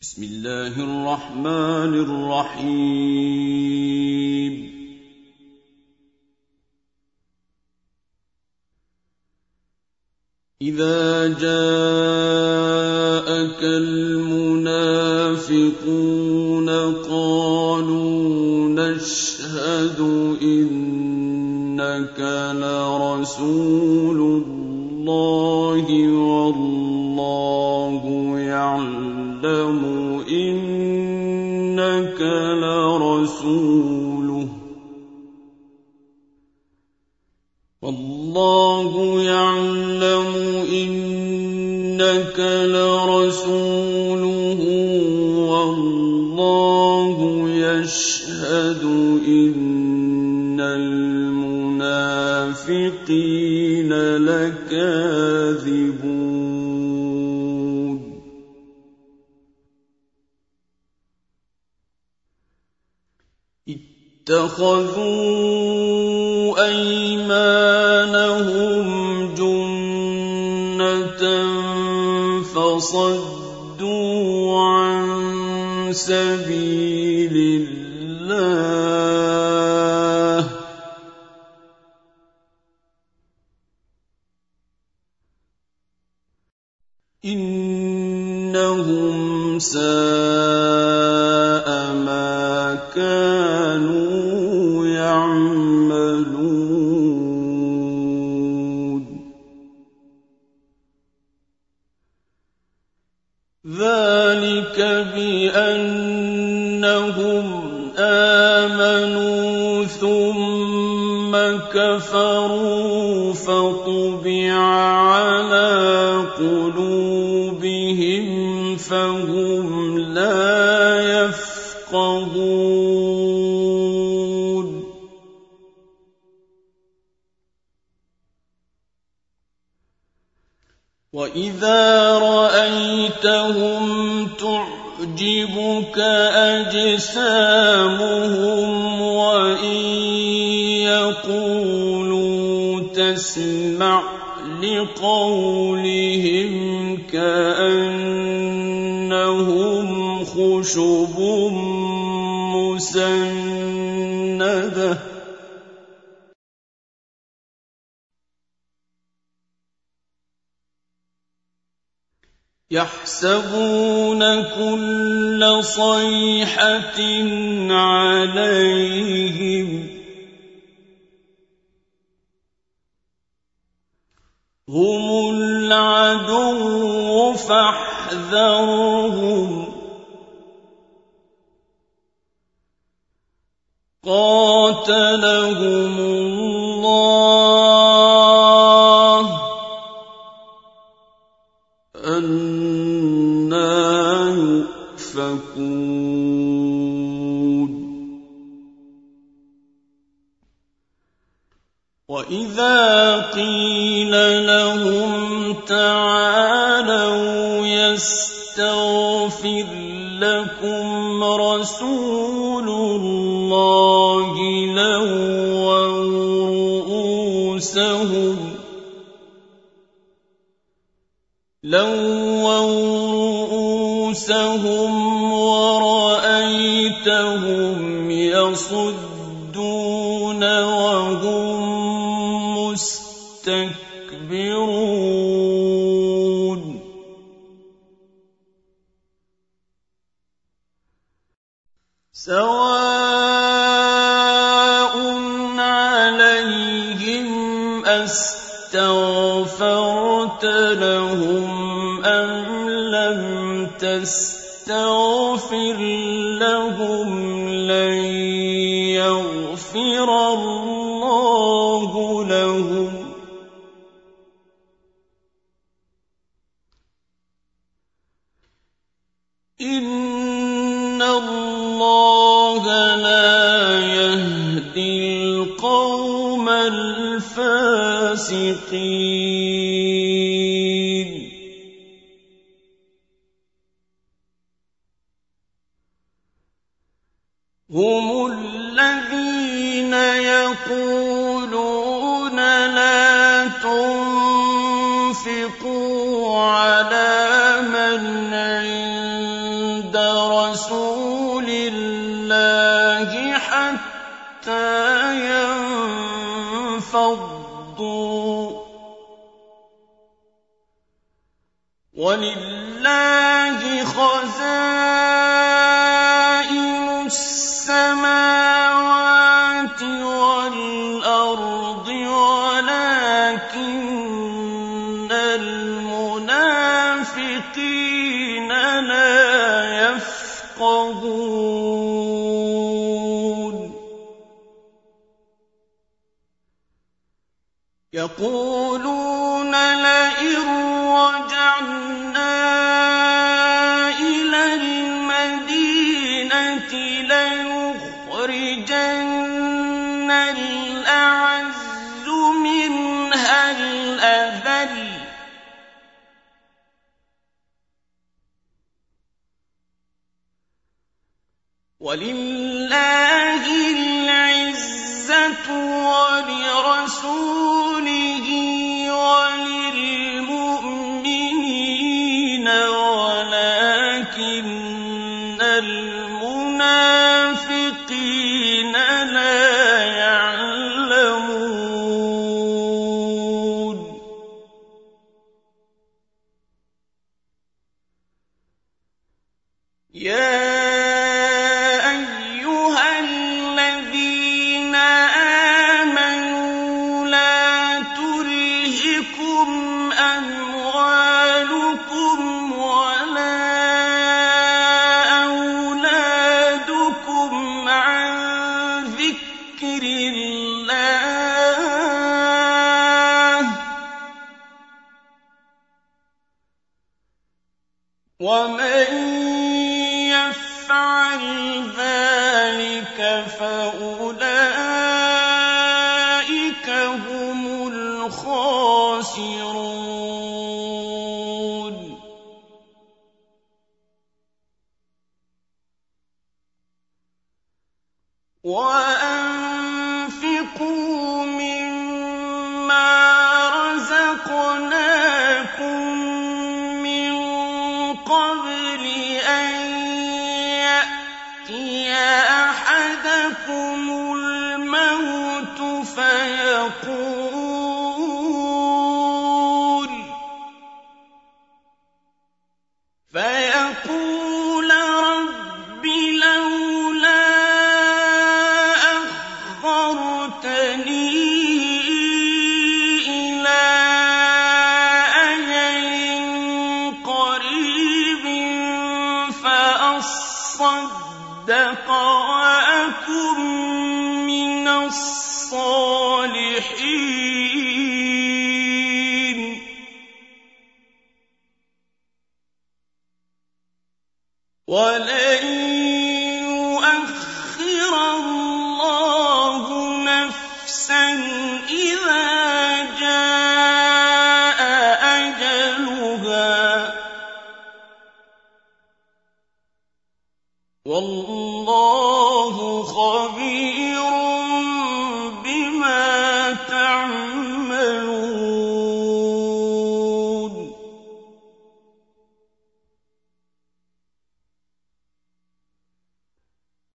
بسم الله الرحمن الرحيم. إذا جاءك المنافقون قالوا نشهد إنك لرسول الله والله انك لرسوله والله يعلم إنك لرسوله والله يشهد إن المنافقين اتخذوا أيمانهم جنة فصدوا عن سبيل الله. إنهم ساء ما كانوا ذلك بأنهم آمنوا ثم كفروا فطبع على قلوبهم فهم واذا رايتهم تعجبك اجسامهم وان يقولوا تسمع لقولهم كانهم خشب مسنده يحسبون كل صيحة عليهم هم العدو فاحذرهم. قاتلهم وإذا قيل لهم تعالوا يستغفر لكم رسول الله لووا رؤوسهم لووا رؤوسهم ورأيتهم يصدون وهم مستكبرون. سواء عليهم أستغفرت لهم أم لم تستغفر لهم لن يغفر إن الله لا يهدي القوم الفاسقين هم الذين يقولون لا تنفقوا على وَلِلَّهِ خَزَائِنُ السَّمَاوَاتِ وَالْأَرْضِ وَلَٰكِنَّ الْمُنَافِقِينَ لَا يَفْقَهُونَ. الْمَدِينَةِ لَيُخْرِجَنَّ الْأَعَزُّ مِنْهَا الْأَذَلَّ ۚ وَلِلَّهِ الْعِزَّةُ وَلِرَسُولِهِ وَمَن يَفْعَلْ ذَٰلِكَ فَأُولَٰئِكَ هُمُ الْخَاسِرُونَ وَأَنفِقُوا وَصَدَّقَ وَأَكُن مِّنَ الصَّالِحِينَ. وَلَن يُؤَخِّرَ والله